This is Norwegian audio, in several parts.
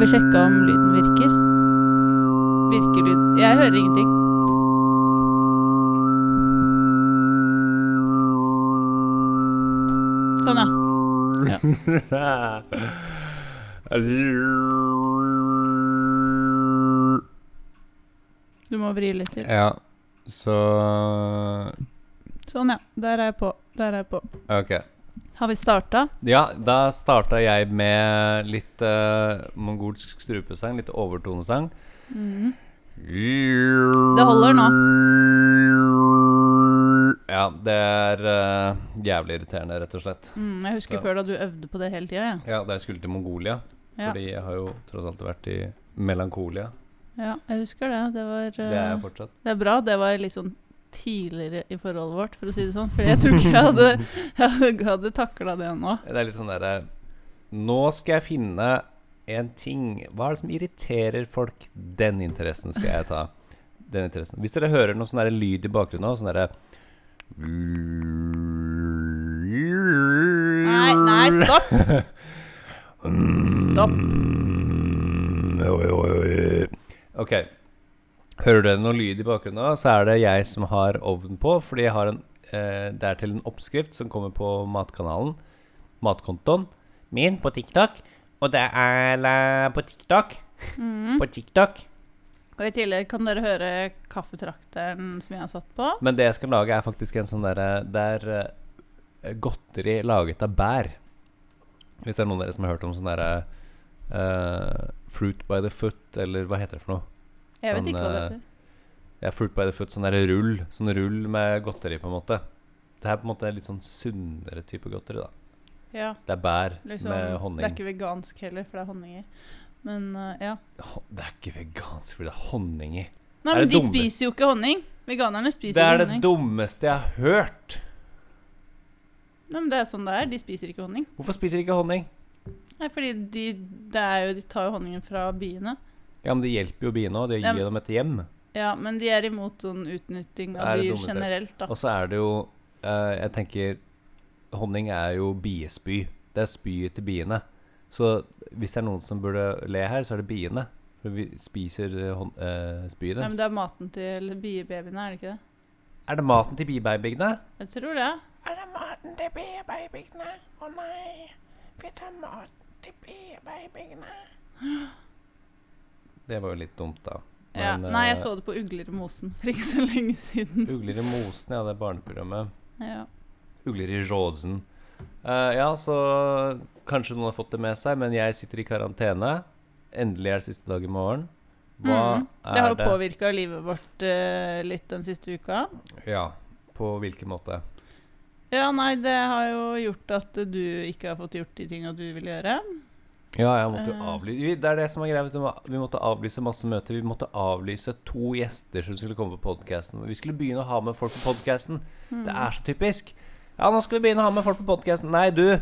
Har vi sjekka om lyden virker? Virker lyden Jeg hører ingenting. Sånn, ja. Du må vri litt til. ja, så Sånn, ja. Der er jeg på. Der er jeg på. Ok. Har vi starta? Ja, da starta jeg med litt uh, mongolsk strupesang, litt overtonesang. Mm. Det holder nå. Ja, det er uh, jævlig irriterende, rett og slett. Mm, jeg husker Så. før da du øvde på det hele tida. Ja. Ja, da jeg skulle til Mongolia. Ja. Fordi jeg har jo tross alt vært i Melankolia. ja, jeg husker det. Det var Det er jeg eh, fortsatt. Det er bra. Det var litt sånn tidligere i forholdet vårt, for å si det sånn. For jeg tror ikke jeg hadde, jeg hadde, hadde takla det nå. Det er litt sånn derre Nå skal jeg finne en ting Hva er det som irriterer folk? Den interessen skal jeg ta. Den interessen. Hvis dere hører noe sånn lyd i bakgrunnen nå, sånn derre Nei, nei, stopp! Stopp. Ok. Hører dere noe lyd i bakgrunnen så er det jeg som har ovnen på. Fordi jeg har en eh, Det er til en oppskrift som kommer på Matkanalen. Matkontoen min på TikTok. Og det er eh, på TikTok. Mm. På TikTok. Og i tillegg kan dere høre kaffetrakteren som jeg har satt på. Men det jeg skal lage, er faktisk en sånn derre Det er eh, godteri laget av bær. Hvis det er noen av dere som har hørt om sånn derre eh, Fruit by the foot, eller hva heter det for noe? Jeg vet Sånn, ikke hva det eh, heter. Ja, fruit by the foot, sånn der rull. Sånn rull med godteri, på en måte. Det er på en måte litt sånn sunnere type godteri, da. Ja, Det er bær liksom, med det er ikke vegansk heller, for det er honning i. Men uh, ja. Det er ikke vegansk fordi det er honning i. Nei, men de dumme? spiser jo ikke honning. Veganerne spiser honning. Det er ikke det honning. dummeste jeg har hørt! Nei, men det er sånn det er. De spiser ikke honning. Hvorfor spiser de ikke honning? Nei, fordi de, det er jo, de tar jo honningen fra biene. Ja, men det hjelper jo biene òg. Det gir dem et hjem. Ja, men de er imot sånn utnytting av dyr generelt, da. Og så er det jo eh, Jeg tenker Honning er jo biespy. Det er spyet til biene. Så hvis det er noen som burde le her, så er det biene. For vi spiser uh, hon- eh, spyet Nei, men det er maten til biebabyene, er det ikke det? Er det maten til biebabyene? Jeg tror det. Er det maten til biebabyene? Å nei, vi tar maten til bibabyene. Det var jo litt dumt, da. Ja. Nei, jeg eh, så det på Ugler i mosen for ikke så lenge siden. Ugler i mosen, ja, det er barneprogrammet. Ja. Ugler i rosen. Uh, ja, så kanskje noen har fått det med seg, men jeg sitter i karantene. Endelig er det siste dag i morgen. Hva Mhm. Det har er jo det påvirka livet vårt uh, litt den siste uka. Ja, på hvilken måte? Ja, nei, det har jo gjort at du ikke har fått gjort de tinga du vil gjøre. Ja, jeg måtte jo Eh. avlyse Det er det som er greia. Vi måtte avlyse masse møter. Vi måtte avlyse to gjester som skulle komme på podkasten. Vi skulle begynne å ha med folk på podkasten. Mm. Det er så typisk. Ja, nå skal vi begynne å ha med folk på podkasten. Nei, du.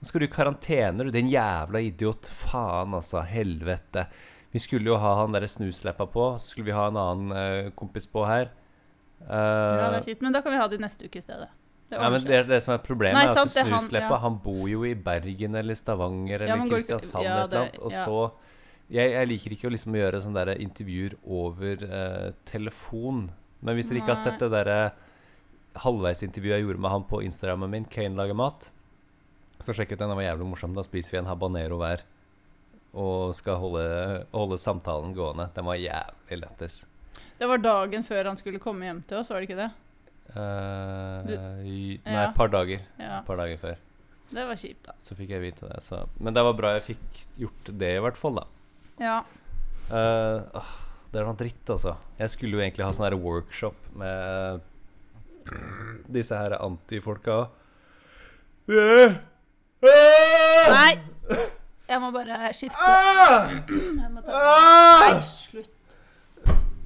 Nå skal du i karantene, du. Din jævla idiot. Faen, altså. Helvete. Vi skulle jo ha han derre snusleppa på. Så skulle vi ha en annen uh, kompis på her. Uh, Ja, det er kjipt, men da kan vi ha det neste uke i stedet. Det Nei, men det er det som er problemet. Nei, er at er han- ja. han bor jo i Bergen eller Stavanger eller Ja, Kristiansand ja, det, et eller annet. Og så jeg, jeg liker ikke å liksom gjøre sånne der intervjuer over eh, telefon. Men hvis dere ikke har sett det derre halvveisintervjuet jeg gjorde med han på Instagrammen min, Kane lager mat, så sjekk ut den. Den var jævlig morsom. Da spiser vi en habanero hver. Og skal holde, holde samtalen gående. Den var jævlig lættis. Det var dagen før han skulle komme hjem til oss, var det ikke det? Eh, Du- i- nei, ja. par dager. Ja, par dager før. Det var kjipt, da. Så fikk jeg vite det. Så. Men det var bra jeg fikk gjort det, i hvert fall. da Ja. Uh, åh, Det er noe dritt, altså. Jeg skulle jo egentlig ha sånn her workshop med disse her antifolka. Nei! Jeg må bare skifte. Jeg må ta Nei, slutt.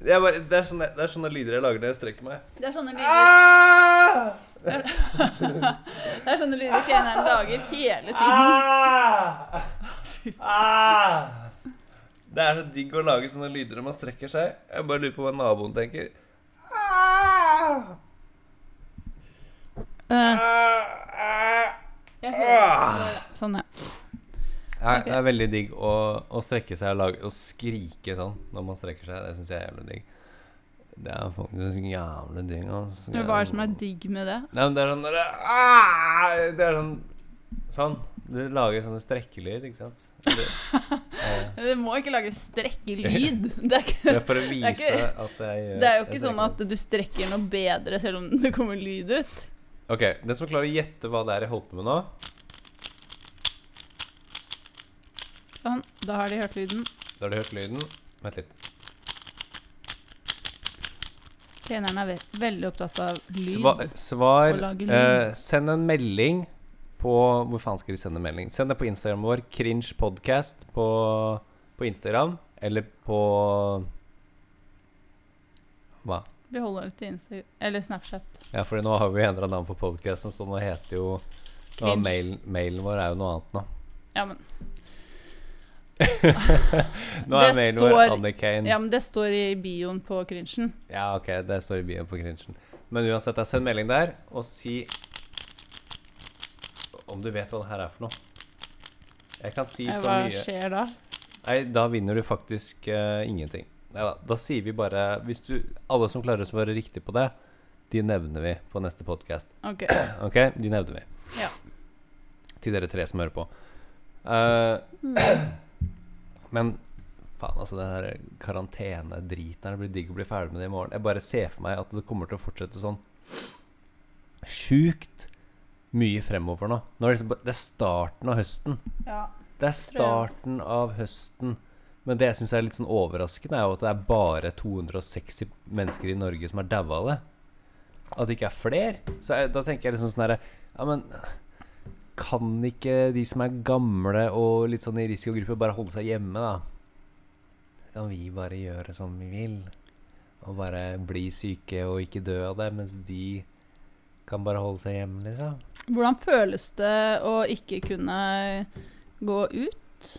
Bare, det, er sånne, det er sånne lyder jeg lager når jeg strekker meg. Det er sånne lyder Det er sånne lyder treneren lager hele tiden. Det er så digg å lage sånne lyder når man strekker seg. Jeg bare lurer på hva naboen tenker. Uh. jeg hører- Nei, Ok. Det er veldig digg å, å strekke seg og, lage, og skrike sånn når man strekker seg. Det syns jeg er jævlig digg. Det er faktisk jævlig digg. Altså. Men Hva er det som er digg med det? Nei, men det er sånn det er, Det er sånn Sånn. Du lager sånne strekkelyd, ikke sant? Det, eh, Du må ikke lage strekkelyd. Det er, det er for å vise ikke- at jeg det er jo ikke sånn at du strekker noe bedre selv om det kommer lyd ut. Ok, den som klarer å gjette hva det er jeg holdt på med nå Sånn, da har de hørt lyden. Da har de hørt lyden. Vent litt. Treneren er ve veldig opptatt av lyd. Sva, svar lyd. eh, Send en melding på Hvor faen skal de sende melding? Send det på Instagram vår. Cringe podcast på, på Instagram. Eller på Hva? Vi holder det til Instagram eller Snapchat. Ja, for nå har vi endra navn på podcasten, så nå heter jo nå mailen, mailen vår er jo noe annet nå. Ja, men, Nå er mailen vår Anne-Kane. ja, men det står i bioen på cringen. Ja, ok, det står i bioen på cringen. Men uansett, jeg send melding der, og si om du vet hva det her er for noe. Jeg kan si så Hva mye skjer da? Nei, da vinner du faktisk uh, ingenting. Neida, da sier vi bare Hvis du Alle som klarer å svare riktig på det, de nevner vi på neste podkast. Ok. Ok? De nevner vi. Ja. Til dere tre som hører på. Eh, men faen, altså, den her karantenedriten her, Det blir digg å bli ferdig med det i morgen. Jeg bare ser for meg at det kommer til å fortsette sånn sjukt mye fremover nå. nå er det, liksom, det er starten av høsten. Ja. Det er starten av høsten. Men det jeg syns er litt sånn overraskende, er jo at det er bare 260 mennesker i Norge som har daua av det. At det ikke er flere. Så jeg, da tenker jeg liksom sånn herre Ja, men kan ikke de som er gamle og litt sånn i risikogruppe, bare holde seg hjemme, da? Kan vi bare gjøre som vi vil? Og bare bli syke og ikke dø av det, mens de kan bare holde seg hjemme, liksom? Hvordan føles det å ikke kunne gå ut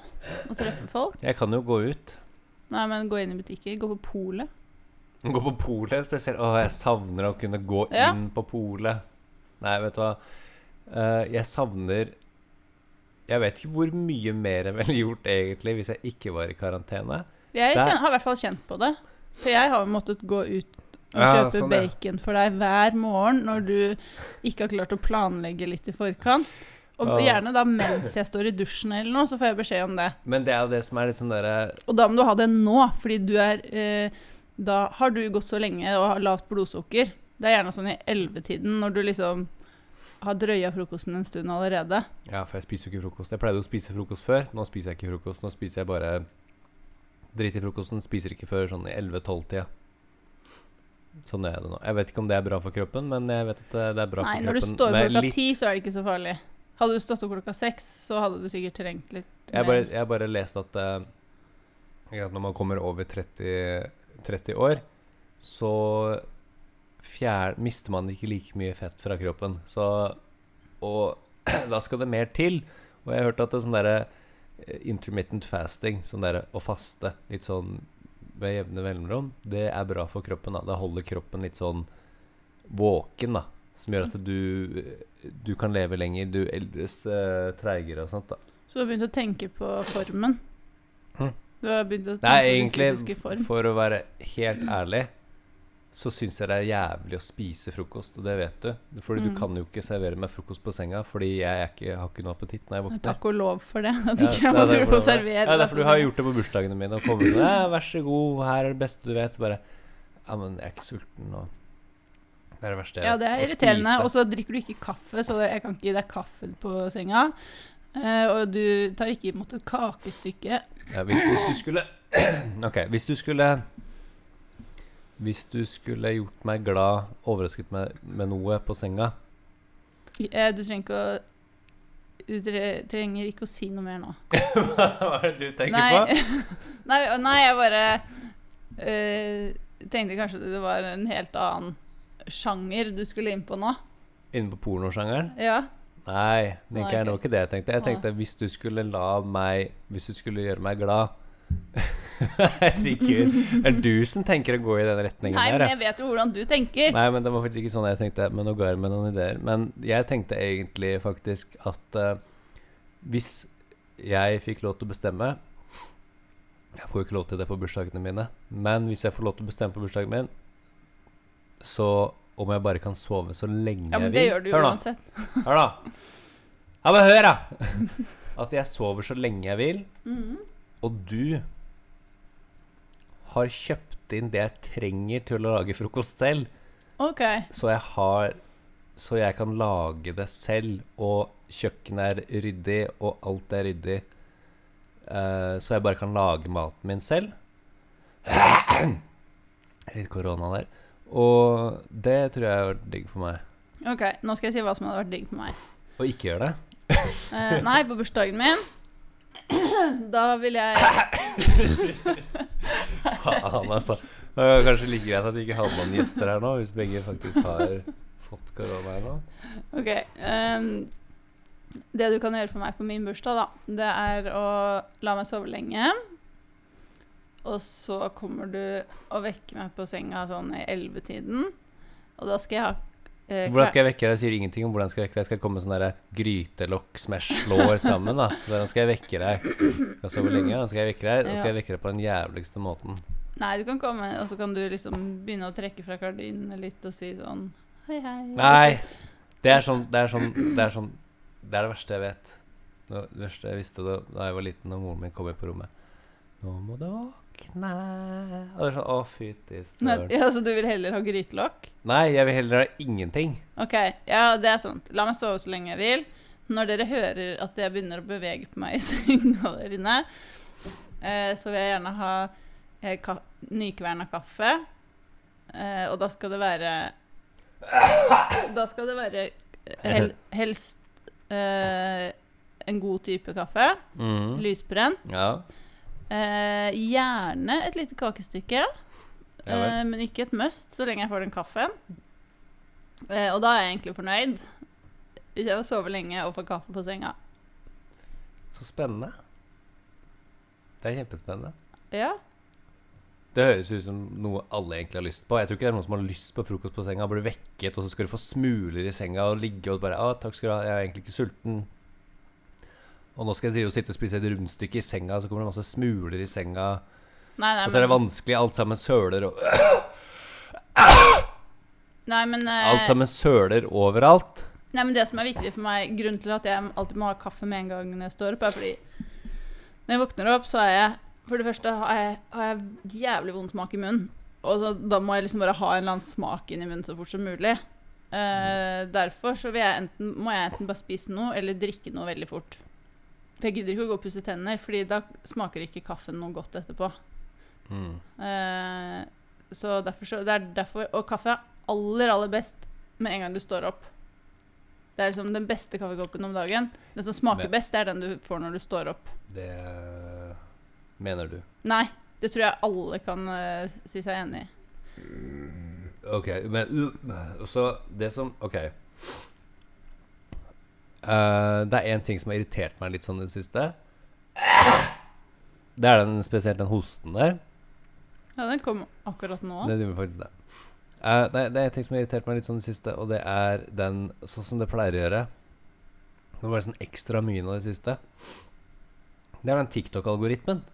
og treffe folk? Jeg kan jo gå ut. Nei, men gå inn i butikker, gå på polet. Gå på polet spesielt. Å, jeg savner å kunne gå Ja. inn på polet. Nei, vet du hva. Eh, jeg savner Jeg vet ikke hvor mye mer jeg ville gjort egentlig hvis jeg ikke var i karantene. Jeg Der- kjen- har i hvert fall kjent på det. For jeg har jo måttet gå ut og Ja, kjøpe sånn, ja. bacon for deg hver morgen når du ikke har klart å planlegge litt i forkant. Og gjerne da mens jeg står i dusjen eller noe, så får jeg beskjed om det. Men det er jo det som er litt sånn derre Og da må du ha det nå, fordi du er eh, Da har du gått så lenge og har lavt blodsukker. Det er gjerne sånn i ellevetiden når du liksom har drøya frokosten en stund allerede. Ja, for jeg spiser jo ikke frokost. Jeg pleide å spise frokost før. Nå spiser jeg ikke frokost. Nå spiser jeg bare drit i frokosten. Spiser ikke før sånn i 11-12-tida. Sånn er det nå. Jeg vet ikke om det er bra for kroppen, men jeg vet at det er bra Nei, for når du står klokka litt- ti, så er det ikke så farlig. Hadde du stått opp klokka seks, så hadde du sikkert trengt litt Jeg bare, jeg bare leste at, uh, når man kommer over 30, 30 år, så fjer, mister man ikke like mye fett fra kroppen. Så, og da skal det mer til. Og jeg har hørt at det er sånn derre eh, intermittent fasting, sånn derre å faste litt sånn ved jevne mellomrom, det er bra for kroppen. da Det holder kroppen litt sånn våken, da. Som gjør at du, du kan leve lenger, du eldres uh, treigere og sånt. da Så du har begynt å tenke på formen? Hm. Du har begynt å tenke Nei, på den fysiske form? for å være helt ærlig, så syns jeg det er jævlig å spise frokost, og det vet du. Fordi Mm. du kan jo ikke servere meg frokost på senga, fordi jeg, er ikke, har ikke noe appetitt når jeg våkner. Takk og lov for det. At Ja, ikke jeg det må er drive og det servere Ja, deg derfor du har gjort det på bursdagene mine, og kommet med 'Vær så god, her er det beste du vet', så bare Ja, men jeg er ikke sulten, og Det er det verste jeg vet. Ja, det er irriterende. Og så drikker du ikke kaffe, så jeg kan ikke gi deg kaffe på senga. Uh, og du tar ikke imot et kakestykke. Ja, hvis, hvis du skulle Ok, hvis du skulle Hvis du skulle gjort meg glad, overrasket meg med noe på senga Eh, du trenger ikke å Du trenger ikke å si noe mer nå. Hva er det du tenker nei, på? nei, nei, jeg bare uh, tenkte kanskje det var en helt annen sjanger du skulle inn på nå. Inne på pornosjangeren? Ja. Nei, det var ikke det jeg tenkte. Jeg tenkte hvis du skulle la meg Hvis du skulle gjøre meg glad Herregud. Det er du som tenker å gå i den retningen Nei, der, men jeg vet jo hvordan du tenker. Nei, men det var faktisk ikke sånn jeg tenkte. Men nå ga jeg meg noen ideer. Men jeg tenkte egentlig faktisk at uh, hvis jeg fikk lov til å bestemme Jeg får jo ikke lov til det på bursdagene mine, men hvis jeg får lov til å bestemme på bursdagen min, så om jeg bare kan sove så lenge Ja, men jeg det gjør du Hør uansett. Hør, da. Ja, men hør, da! At jeg sover så lenge jeg vil, Mhm. og du har kjøpt inn det jeg trenger til å lage frokost selv, Okay. så jeg har Så jeg kan lage det selv, og kjøkkenet er ryddig, og alt er ryddig. Uh, så jeg bare kan lage maten min selv. Litt korona der. Og det tror jeg er digg for meg. ok, Nå skal jeg si hva som hadde vært digg for meg. Og ikke gjøre det. uh, nei, på bursdagen min Da vil jeg Faen, altså. Det er kanskje like greit at det ikke handler om gjester her nå, hvis begge faktisk har fått korona her nå. Ok. Um, det du kan gjøre for meg på min bursdag, da, det er å la meg sove lenge. Og så kommer du og vekker meg på senga sånn i ellevetiden. Og da skal jeg ha eh, Hvordan skal jeg vekke deg? Jeg sier ingenting om hvordan skal jeg vekke deg. Jeg skal komme med sånn grytelokk som jeg slår sammen. da Hvordan skal jeg vekke deg? Skal sove lenge? Da skal jeg vekke deg Da skal jeg vekke deg på den jævligste måten. Nei, du kan komme, og så kan du liksom begynne å trekke fra gardinene litt og si sånn Hei, hei. Nei! Det er sånn Det er sånn Det er, sånn, det, er det verste jeg vet. Det verste jeg visste da, da jeg var liten og moren min kom inn på rommet. Nå må du våkne Og det er sånn Å, fytti søren. ja, så du vil heller ha grytelokk? Nei, jeg vil heller ha ingenting. Ok, ja, det er sant. La meg sove så lenge jeg vil. Når dere hører at jeg begynner å bevege på meg i senga der inne, eh, så vil jeg gjerne ha ka nykverna kaffe. Eh, og da skal det være Da skal det være hel helst eh, en god type kaffe. Mm. Lysbrent. Ja. Eh, gjerne et lite kakestykke. Ja. Eh, men ikke et must så lenge jeg får den kaffen. Eh, og da er jeg egentlig fornøyd. Hvis jeg får sove lenge og få kaffe på senga. Så spennende. Det er kjempespennende. Ja. Det høres ut som noe alle egentlig har lyst på. Jeg tror ikke det er noen som har lyst på frokost på senga, blir vekket, og så skal du få smuler i senga og ligge og bare ah, 'Takk skal du ha, jeg er egentlig ikke sulten'. Og nå skal jeg sitte og spise et rundstykke i senga, så kommer det masse smuler i senga. Nei, nei, Og så er det vanskelig, alt sammen søler og nei, men, uh... Alt sammen søler overalt. nei, men det som er viktig for meg, grunnen til at jeg alltid må ha kaffe med en gang når jeg står opp, er fordi når jeg våkner opp, så er jeg For det første har jeg, har jeg jævlig vond smak i munnen. Og så, da må jeg liksom bare ha en eller annen smak inn i munnen så fort som mulig. Eh, derfor så jeg enten, må jeg enten bare spise noe eller drikke noe veldig fort. For jeg gidder ikke å gå og pusse tenner, Fordi da smaker ikke kaffen noe godt etterpå. Mm. Uh, så derfor så, det er derfor Og kaffe er aller, aller best med en gang du står opp. Det er liksom den beste kaffekoppen om dagen. Den som smaker Men- best, det er den du får når du står opp. Det mener du. Nei, det tror jeg alle kan uh, si seg enig i. Ok, men uh, Så det som Ok. Uh, det er én ting som har irritert meg litt sånn i det siste. Det er den, spesielt den hosten der. Ja, den kom akkurat nå. Det gjorde faktisk det. Uh, det, det er en ting som har irritert meg litt sånn i det siste, og det er den sånn som det pleier å gjøre. Nå var det sånn ekstra mye nå i det siste. Det er den TikTok-algoritmen.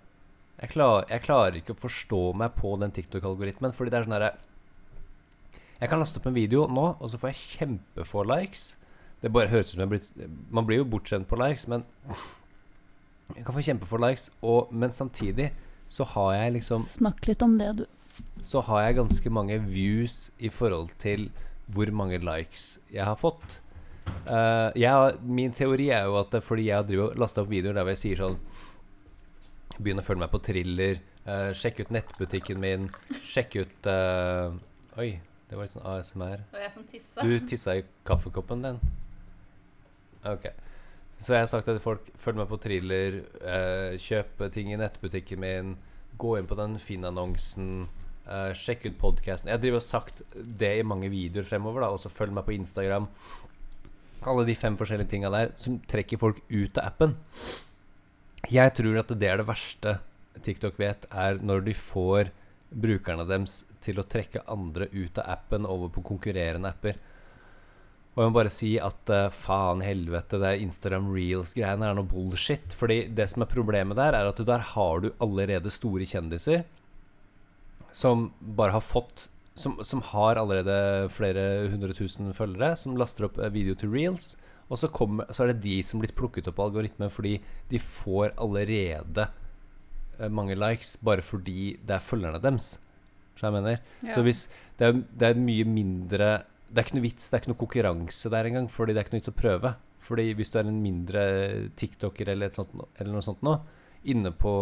Jeg, klar, jeg klarer ikke å forstå meg på den TikTok-algoritmen, fordi det er sånn herre Jeg kan laste opp en video nå, og så får jeg kjempefå likes. Det bare høres ut som jeg blitt Man blir jo bortskjemt på likes, men Jeg kan få kjempefå likes, og, men samtidig så har jeg liksom Snakk litt om det, du. så har jeg ganske mange views i forhold til hvor mange likes jeg har fått. Uh, jeg min teori er jo at fordi jeg har lasta opp videoer der hvor jeg sier sånn Begynn å følge meg på Thriller. Uh, sjekk ut nettbutikken min. Sjekk ut uh, Oi, det var litt sånn ASMR. Det var jeg som tissa. Du tissa i kaffekoppen din? Ok. Så jeg har sagt til folk følg meg på Thriller, uh, kjøp ting i nettbutikken min, gå inn på den Finn-annonsen, uh, sjekk ut podkasten. Jeg driver og sagt det i mange videoer fremover, da, og så følg meg på Instagram. Alle de fem forskjellige tinga der som trekker folk ut av appen. Jeg tror at det er det verste TikTok vet, er når de får brukerne deres til å trekke andre ut av appen over på konkurrerende apper. Og jeg må bare si at uh, faen helvete, det er Instagram Reels-greiene er noe bullshit. Fordi det som er problemet der, er at du, der har du allerede store kjendiser som bare har fått som, som har allerede flere hundre tusen følgere, som laster opp eh, video til reels. Og så, kommer, så er det de som blitt plukket opp av algoritmen fordi de får allerede eh, mange likes bare fordi det er følgerne deres. Så jeg mener. Ja. Så hvis det er, det er mye mindre Det er ikke noe vits, det er ikke noe konkurranse der engang, fordi det er ikke noe vits å prøve. Fordi hvis du er en mindre tiktoker eller, sånt, eller noe sånt nå, inne på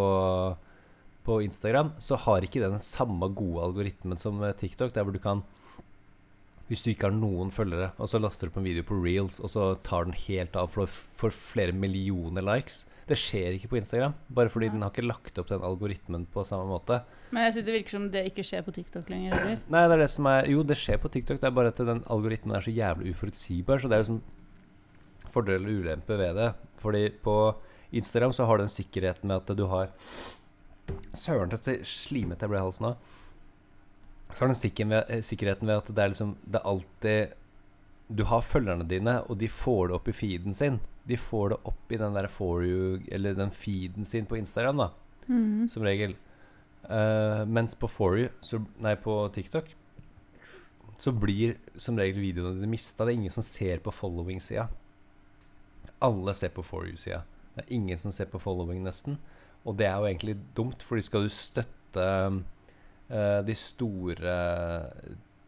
på Instagram, så har ikke den den samme gode algoritmen som eh, TikTok, der hvor du kan Hvis du ikke har noen følgere, og så laster du på en video på reels, og så tar den helt av for, for flere millioner likes Det skjer ikke på Instagram, bare fordi ja. den har ikke lagt opp den algoritmen på samme måte. Men jeg synes det virker som det ikke skjer på TikTok lenger heller. Nei, det er det som er Jo, det skjer på TikTok, det er bare at den algoritmen er så jævlig uforutsigbar, så det er jo sånn fordel og ulempe ved det. Fordi på Instagram så har du den sikkerheten med at du har Søren, så slimete jeg ble i halsen av. Så du den eh, sikkerheten ved at det er liksom Det er alltid Du har følgerne dine, og de får det opp i feeden sin. De får det opp i den der for you Eller den feeden sin på Instagram, da Mm. som regel. Uh, mens på For You, så, nei, på TikTok, så blir som regel videoene dine mista. Det er ingen som ser på following-sida. Alle ser på For You-sida. Det er ingen som ser på following, nesten. Og det er jo egentlig dumt, fordi skal du støtte eh, de store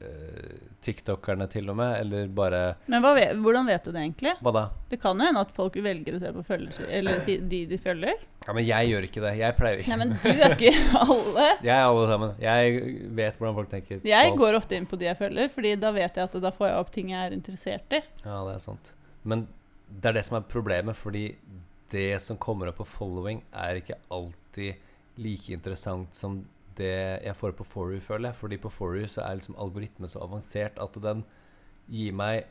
uh, TikTokerne til og med, eller bare Men vet, hvordan vet du det egentlig? Hva da? Det kan jo hende at folk velger å se på følelser, eller si, de de følger. Ja, men jeg gjør ikke det. Jeg pleier ikke. Nei, men du er ikke alle. Jeg er alle sammen. Jeg vet hvordan folk tenker. Jeg går ofte inn på de jeg følger, Fordi da vet jeg at da får jeg opp ting jeg er interessert i. Ja, det er sant. Men det er det som er problemet, fordi det som kommer opp på following, er ikke alltid like interessant som det jeg får på Foru, føler jeg. Fordi på Foru så er liksom algoritmen så avansert at den gir meg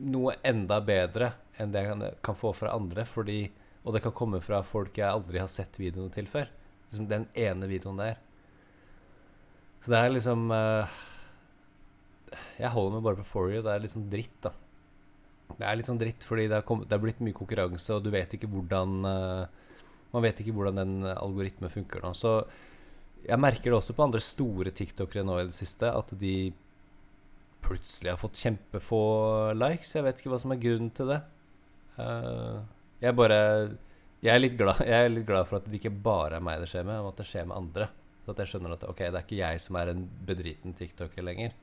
noe enda bedre enn det jeg kan, kan få fra andre. Fordi, og det kan komme fra folk jeg aldri har sett videoene til før. Liksom den ene videoen der. Så det er liksom uh, Jeg holder meg bare på Foru. Det er sånn dritt, da. Det er litt sånn dritt, fordi det er blitt mye konkurranse, og du vet ikke hvordan uh, Man vet ikke hvordan den algoritmen funker nå. Så jeg merker det også på andre store tiktokere nå i det siste, at de plutselig har fått kjempefå likes. Jeg vet ikke hva som er grunnen til det. Uh, jeg bare jeg er, litt glad, jeg er litt glad for at det ikke bare er meg det skjer med, men at det skjer med andre. Så at jeg skjønner at ok, det er ikke jeg som er en bedriten tiktoker lenger.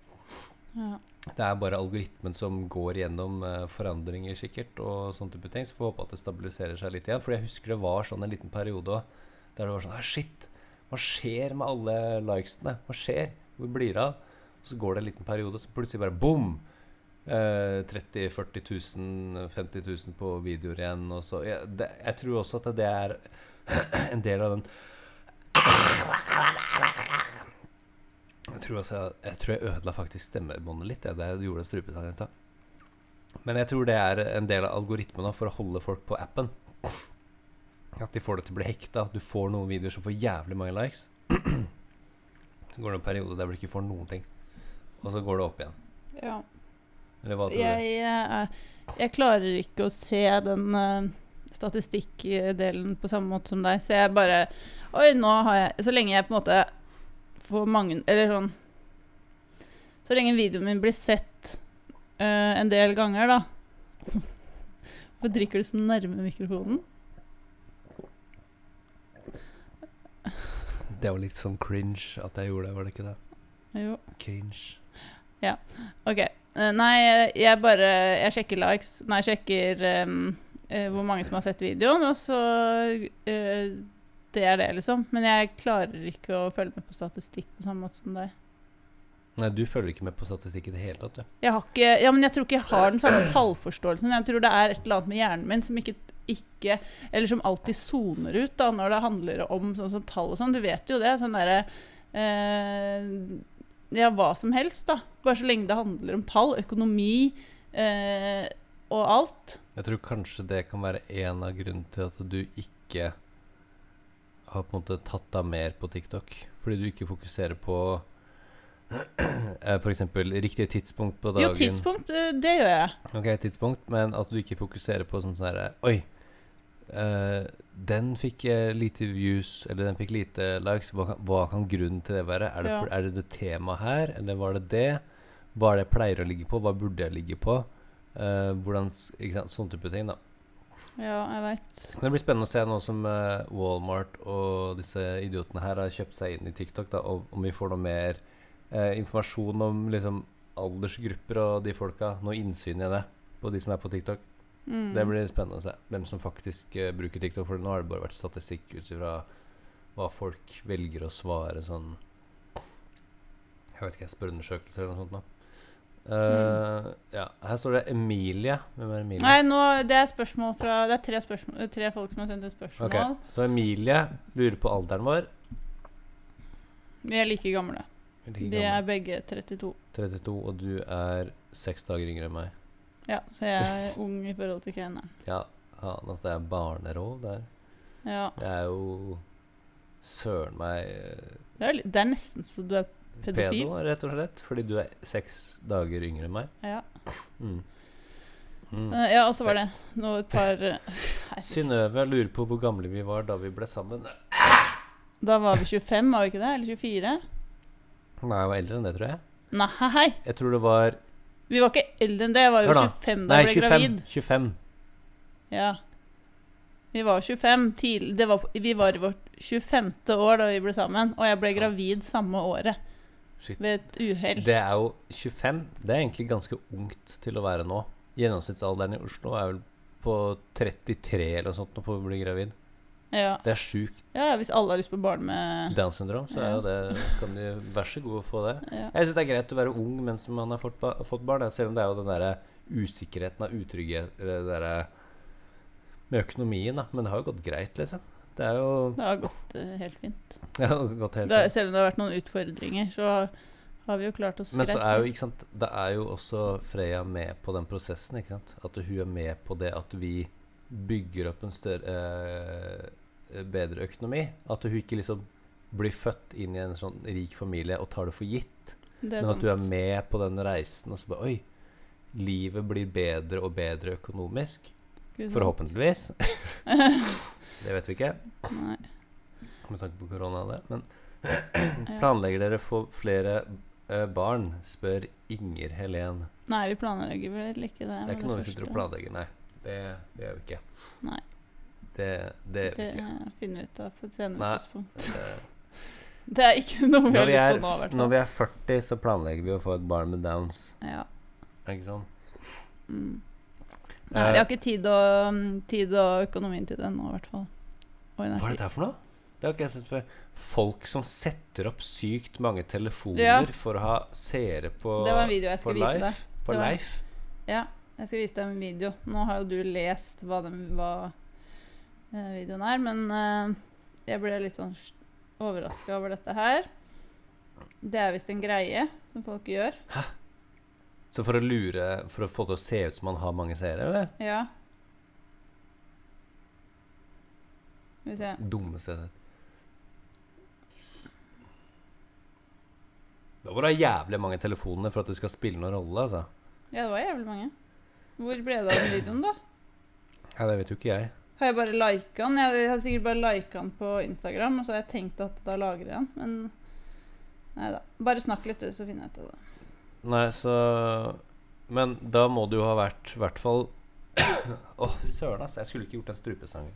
Ja. Det er bare algoritmen som går gjennom uh, forandringer, sikkert, og sånne type ting. Så får vi håpe at det stabiliserer seg litt igjen. For jeg husker det var sånn en liten periode der det var sånn ah, Shit, hva skjer med alle likesene? Hva skjer? Hvor blir det av? Så går det en liten periode, så plutselig bare bom! Eh, 30 000-40 000, 50 000 på videoer igjen. Og så, Jeg, det, jeg tror også at det er en del av den Jeg tror, også, jeg tror jeg ødela faktisk stemmebåndet litt da jeg gjorde strupesangen i stad. Men jeg tror det er en del av algoritmen for å holde folk på appen. At de får det til å bli hekta. Du får noen videoer som får jævlig mange likes. Så går det en periode der du ikke får noen ting. Og så går det opp igjen. Ja. Eller hva tror du? Jeg, eh, jeg klarer ikke å se den uh, statistikkdelen på samme måte som deg, så jeg bare Oi, nå har jeg Så lenge jeg på en måte får mange Eller sånn Så lenge videoen min blir sett uh, en del ganger, da Hvorfor drikker du så nærme mikrofonen? Det var litt sånn cringe at jeg gjorde det, var det ikke det? Jo. Cringe. Ja. OK. Eh, nei, jeg bare Jeg sjekker likes Nei, jeg sjekker um, uh, hvor mange som har sett videoen, og så uh, Det er det, liksom. Men jeg klarer ikke å følge med på statistikk på samme måte som deg. Nei, du følger ikke med på statistikk i det hele tatt, du. Jeg har ikke Ja, men jeg tror ikke jeg har den samme tallforståelsen. Jeg tror det er et eller annet med hjernen min som ikke, ikke Eller som alltid soner ut da når det handler om sånn som tall og sånn. Du vet jo det. Sånn derre eh, Ja, hva som helst, da. Bare så lenge det handler om tall, økonomi eh, og alt. Jeg tror kanskje det kan være en av grunnene til at du ikke har på en måte tatt deg mer på TikTok. Fordi du ikke fokuserer på F.eks. For eksempel riktig tidspunkt på dagen. Jo, tidspunkt, eh, det gjør jeg. Ok, tidspunkt, men at du ikke fokuserer på sånn sånn herre Oi, eh, den fikk uh, lite views, eller den fikk lite likes. Hva kan, hva kan grunnen til det være? Er det, Ja. for, er det det temaet her, eller var det det? Hva er det jeg pleier å ligge på? Hva burde jeg ligge på? Uh, hvordan Ikke sant, sånne type ting, da. Ja, jeg veit. Det blir spennende å se nå som Walmart og disse idiotene her har kjøpt seg inn i TikTok, da, og om vi får noe mer informasjon om liksom aldersgrupper og de folka. Noe innsyn i det på de som er på TikTok. Mm. Det blir spennende å se hvem som faktisk uh, bruker TikTok. For nå har det bare vært statistikk ut ifra hva folk velger å svare sånn Jeg vet ikke, spørreundersøkelser eller noe sånt. nå mm. Ja, Her står det Emilie. Hvem er Emilie? Nei, nå, det er spørsmål fra Det er tre, spørsmål, tre folk som har sendt et spørsmål. Okay. Så Emilie lurer på alderen vår. Vi er like gamle. Like De er begge 32. 32, og du er seks dager yngre enn meg. Ja, så jeg er ung i forhold til Keneren. Ja, faen, altså det er barnerov der. Ja. Det er jo søren meg eh, Det er, det er nesten så du er pedofil. pedo, rett og slett. Fordi du er seks dager yngre enn meg. Ja. Mm. Mm. Eh, ja, og så var det noe et par eh, Synnøve lurer på hvor gamle vi var da vi ble sammen. Da var vi 25, var vi ikke det? Eller 24? Nei, jeg var eldre enn det, tror jeg. Nei. Jeg tror det var Vi var ikke eldre enn det. Jeg var jo 25 da jeg ble 25. gravid. 25. Ja. Vi var 25 til, det var, Vi var i vårt 25. år da vi ble sammen, og jeg ble Sant. gravid samme året. Shit. Ved et uhell. Det er jo 25. Det er egentlig ganske ungt til å være nå. Gjennomsnittsalderen i Oslo er vel på 33 eller noe sånt nå man blir bli gravid. Ja. Det er sjukt. ja, hvis alle har lyst på barn med Downs syndrom, så er Ja. det Kan de vær så god å få det. ja. Jeg syns det er greit å være ung mens man har fått, fått barn, selv om det er jo den derre usikkerheten av utrygghet eller med økonomien, da. Men det har jo gått greit, liksom. Det er jo Det har gått uh, helt fint. Det har gått helt Det, fint. selv om det har vært noen utfordringer, så har vi jo klart oss Men så greit. er jo, ikke sant Det er jo også Freya med på den prosessen, ikke sant. At hun er med på det at vi bygger opp en større eh, bedre økonomi. At hun ikke liksom blir født inn i en sånn rik familie og tar det for gitt. Det Men at du er med på den reisen og så bare Oi, livet blir bedre og bedre økonomisk. Forhåpentligvis. det vet vi ikke, Nei. med tanke på korona. det Men planlegger dere for flere uh, barn? spør Inger Helen. Nei, vi planlegger vel ikke det. Det er ikke noe vi sitter og planlegger, nei. Det, det gjør vi ikke. Nei. Det, det det vi finner vi ut av på et senere tidspunkt. Det- Det er ikke noe vi Når har lyst på nå, i hvert når vi er 40, så planlegger vi å få et barn med downs. Ja. Ikke sånn? Mm. Nei, vi har ikke tid og, mm, tid og økonomien til det nå, i hvert fall. Hva er dette for noe? Det har ikke jeg sett før. Folk som setter opp sykt mange telefoner Ja. for å ha seere på Det var en video jeg skulle vise deg. På Det. Ja, jeg skal vise deg en video. Nå har jo du lest hva, den, hva eh, videoen er, men eh, jeg ble litt sånn overraska over dette her. Det er visst en greie som folk gjør. Hæ? Så for å lure For å få det til å se ut som man har mange seere, eller? Ja. Skal vi se. Har sett. Da var det jævlig mange telefoner for at det skal spille noen rolle, altså. Ja, det var jævlig mange. Hvor ble det av den videoen, da? Ja, det vet jo ikke jeg. Har jeg bare lika den? Jeg har sikkert bare lika den på Instagram, og så har jeg tenkt at da lagrer jeg den, men Nei da. Bare snakk litt, du, så finner jeg ut av det. Nei, så Men da må du jo ha vært i hvert fall Åh, søren, ass. Jeg skulle ikke gjort den strupesangen.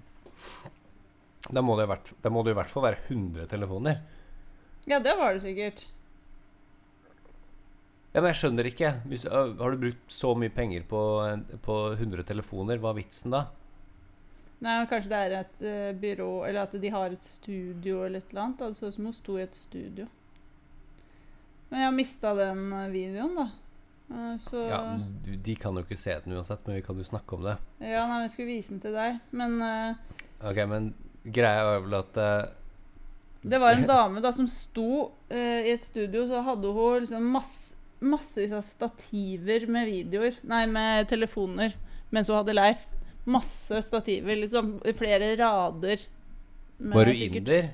Da må det, jo da må det i hvert fall være 100 telefoner. Ja, det var det sikkert. Ja, men jeg skjønner ikke. Hvis, øh, har du brukt så mye penger på, på 100 telefoner, hva er vitsen da? Nei, men Kanskje det er et eh, byrå, eller at de har et studio eller et eller annet. Det så ut som hun sto i et studio. Men jeg har mista den eh, videoen, da. Uh, så Ja, du- De kan jo ikke se den uansett, men vi kan jo snakke om det. Ja, nei, men jeg skulle vise den til deg. Men eh, Ok, men greia er vel at eh, det var en dame da som sto eh, i et studio, så hadde hun liksom masse, massevis av stativer med videoer Nei, med telefoner mens hun hadde Leif. Masse stativer, liksom. Flere rader. med Var du sikkert- inder?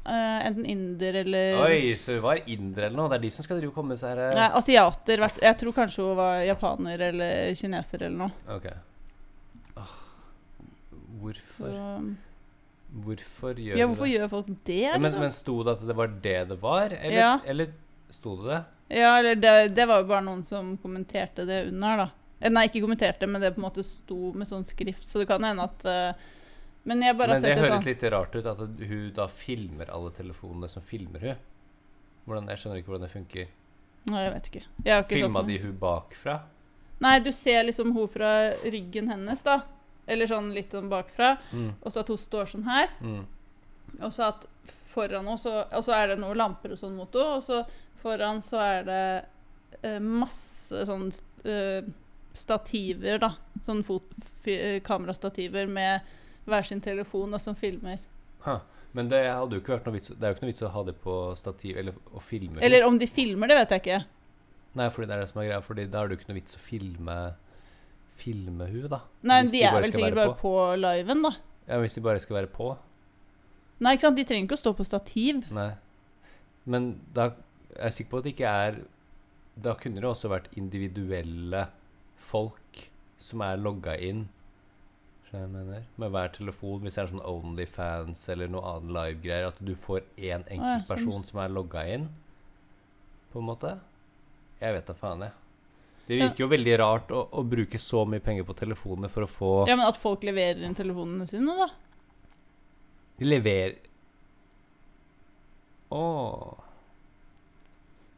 Uh, enten inder eller Oi, så hun var inder eller noe? Det er de som skal drive komme seg her Nei, asiater. Jeg tror kanskje hun var japaner eller kineser eller noe. Ok. Oh, hvorfor Så, Hvorfor gjør ja, hvorfor det? gjør folk det? Ja, men, liksom? men sto det at det var det det var? Eller, Ja. eller sto det det? Ja, eller det, det var jo bare noen som kommenterte det under, da. Eh, Nei, ikke kommenterte, men det på en måte sto med sånn skrift, så det kan hende at uh, Men jeg bare har Men det høres litt rart ut at hun da filmer alle telefonene som filmer hun. Hvordan, jeg skjønner ikke hvordan det funker. Nei, jeg vet ikke. Jeg har ikke Filma de hun bakfra? Nei, du ser liksom hun fra ryggen hennes, da. Eller sånn litt sånn bakfra. Mm. Og så at hun står sånn her. Mm. Og så at foran henne Og så er det noen lamper og sånn mot henne. Og så foran så er det eh, masse sånn eh, stativer, da. Sånn eh, kamerastativer med hver sin telefon da, som filmer. Ha. Men det hadde jo ikke vært noe vits Det er jo ikke noe vits å ha det på stativ eller å filme. Eller om de filmer, det vet jeg ikke. Nei, fordi det er det som er greia. Fordi da er det jo ikke noe vits å filme Filme hun da. Nei, de de er vel sikkert bare bare på liven, da. Ja, Hvis de bare skal være på. Nei, ikke sant? De trenger ikke å stå på stativ. Nei. Men da er sikker på at det ikke er Da kunne det også vært individuelle folk som er logga inn. Jeg mener? Med hver telefon. Hvis det er sånn Onlyfans eller noe annet live-greier. At du får én enkelt enkeltperson som er logga inn. På en måte. Jeg vet da faen, jeg. Det virker jo veldig rart å, å bruke så mye penger på telefonene for å få Ja, men at folk leverer inn telefonene sine, da. De leverer Åh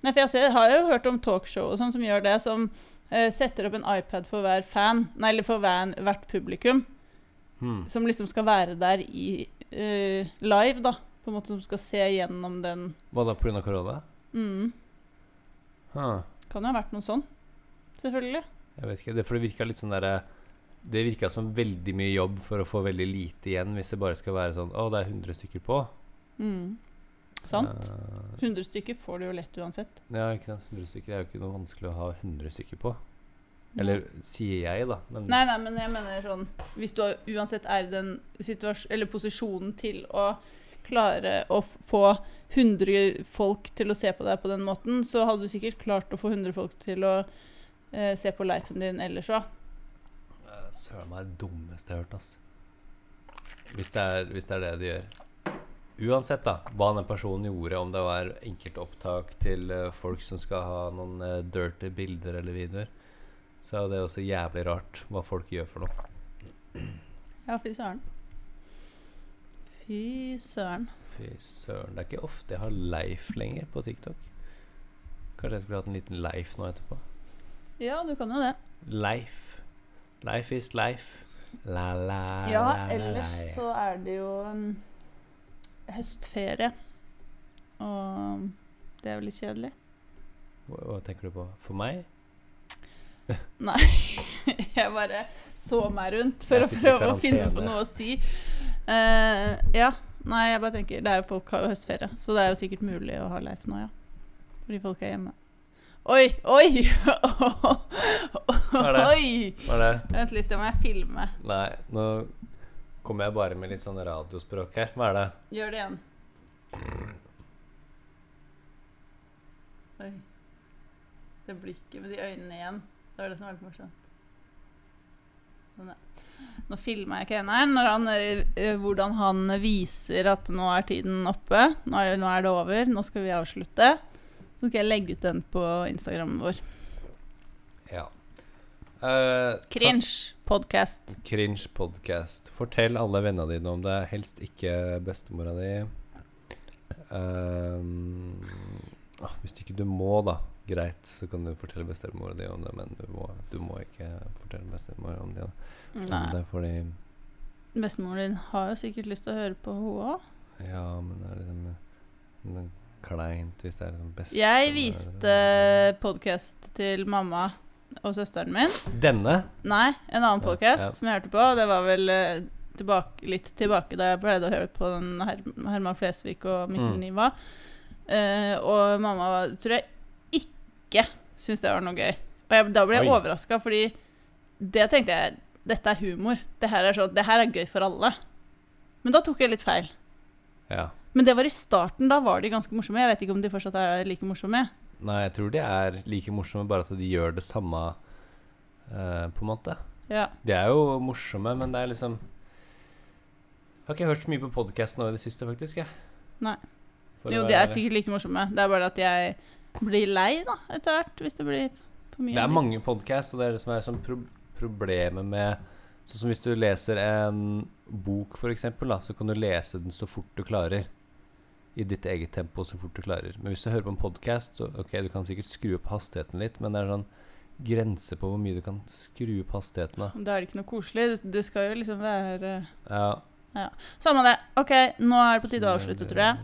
Nei, for jeg ser, har jo hørt om talkshow og sånn som gjør det, som uh, setter opp en iPad for hver fan, nei, eller for hver, hvert publikum, hmm. som liksom skal være der i uh, live, da. På en måte som skal se gjennom den Hva da, pga. korona? mm. Huh. Kan jo ha vært noe sånn. Selvfølgelig. Jeg vet ikke, det, for det virka litt sånn derre Det virka som veldig mye jobb for å få veldig lite igjen, hvis det bare skal være sånn Å, det er 100 stykker på. Mm. Sant? Eh, 100 stykker får du jo lett uansett. ja, ikke sant. 100 stykker er jo ikke noe vanskelig å ha 100 stykker på. Eller sier jeg, da. Men Nei, nei, men jeg mener sånn Hvis du uansett er i den eller posisjonen til å klare å få 100 folk til å se på deg på den måten, så hadde du sikkert klart å få 100 folk til å eh, se på lifen din ellers òg. Eh, Søren meg det dummeste jeg har hørt, ass. Hvis det, er, hvis det er det de gjør. Uansett da, hva den personen gjorde, om det var enkeltopptak til eh, folk som skal ha noen eh, dirty bilder eller videoer, så er det også jævlig rart hva folk gjør for noe. Ja, fy søren. Fy søren. Fy søren. Det er ikke ofte jeg har Leif lenger på TikTok. Kanskje jeg skulle hatt en liten Leif nå etterpå. Ja, du kan jo det. Leif. Life is life. La, la, Ja, la, la, ellers la. så er det jo um, høstferie. Og det er jo litt kjedelig. Hva, hva tenker du på? For meg? Nei, Jeg bare så meg rundt for å prøve å finne på noe å si. Uh, ja. Nei, jeg bare tenker det er jo Folk har jo høstferie, så det er jo sikkert mulig å ha Leif nå, ja. Fordi folk er hjemme. Oi, oi! Oi! Vent litt, det må jeg filme. Nei, nå kommer jeg bare med litt sånn radiospråk her. Hva er det? Gjør det igjen. Oi. Det blikket med de øynene igjen. Det var det som var litt morsomt. Sånn. Nå filma jeg keneren når han, eh, eh, hvordan han viser at nå er tiden oppe. Nå er, nå er det over. Nå skal vi avslutte. Så skal jeg legge ut den på Instagrammen vår. Eh, Cringe podcast. Cringe podcast. Fortell alle vennene dine om det. Helst ikke bestemora di. Ah, hvis ikke du må, da. Greit, så kan du fortelle bestemora di om det, men du må, du må ikke fortelle bestemora om det. Da. Er fordi Bestemoren din har jo sikkert lyst til å høre på hun òg. Ja, men det er liksom det er kleint hvis det er liksom bestemor Jeg viste podkast til mamma og søsteren min. Denne? Nei, en annen Ja, podcast ja. som jeg hørte på. Det var vel eh, tilbake, litt tilbake da jeg pleide å høre på den Her Herman Flesvig og Mikkel Mm. Niva. Eh, og mamma tror jeg ikke syntes det var noe gøy. Og jeg, da ble jeg overraska, fordi det tenkte jeg Dette er humor. Det her er, så, det her er gøy for alle. Men da tok jeg litt feil. Ja. Men det var i starten. Da var de ganske morsomme. Jeg vet ikke om de fortsatt er like morsomme. Nei, jeg tror de er like morsomme, bare at de gjør det samme, uh, på en måte. Ja. De er jo morsomme, men det er liksom Jeg har ikke hørt så mye på podkast nå i det siste, faktisk. Jeg. Nei. For Jo, de er sikkert like morsomme. Det er bare at jeg blir lei, da, etter hvert. Hvis det blir for mye. Det er mange podkast, og det er det som er sånn pro problemet med Sånn som hvis du leser en bok, for eksempel, da, så kan du lese den så fort du klarer. I ditt eget tempo så fort du klarer. Men hvis du hører på en podkast, så ok, du kan sikkert skru opp hastigheten litt, men det er sånn grense på hvor mye du kan skru opp hastigheten. da. Da er det ikke noe koselig. Det- skal jo liksom være Ja. Samme det. OK, nå er det på tide å avslutte, tror jeg.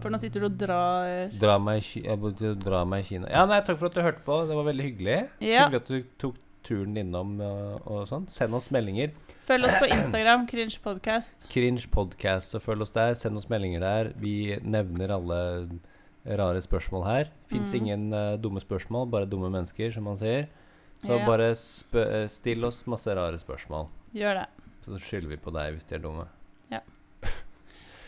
For nå sitter du og drar dra meg i Kina. Ja, nei, takk for at du hørte på. Det var veldig hyggelig. Ja. Hyggelig at du tok turen innom og, og sånn. Send oss meldinger. Følg oss på Instagram, Cringe Podcast. Cringe podcast, så følg oss der. Send oss meldinger der. Vi nevner alle rare spørsmål her. Fins Mm. ingen uh, dumme spørsmål, bare dumme mennesker, som man sier. Så Ja. bare eh, still oss masse rare spørsmål. Gjør det. Så skylder vi på deg hvis de er dumme.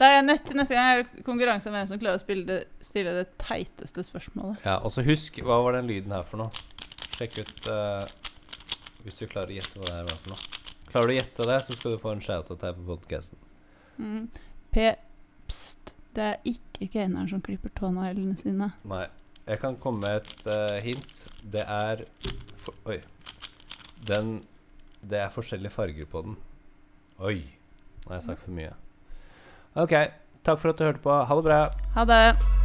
Det er neste, neste gang er det konkurranse om hvem som klarer å spille det, stille det teiteste spørsmålet. Ja, Og så husk, hva var den lyden her for noe? Sjekk ut eh, Hvis du klarer å gjette hva det her var for noe. Klarer du å gjette det, så skal du få en shout-out her på podkasten. Mm. Pst. Det er ikke keineren som klipper tåneglene sine. Nei. Jeg kan komme med et uh, hint. Det er for, Oi. Den Det er forskjellige farger på den. Oi. Nå har jeg sagt for mye. OK. Takk for at du hørte på. Ha det bra. Ha det.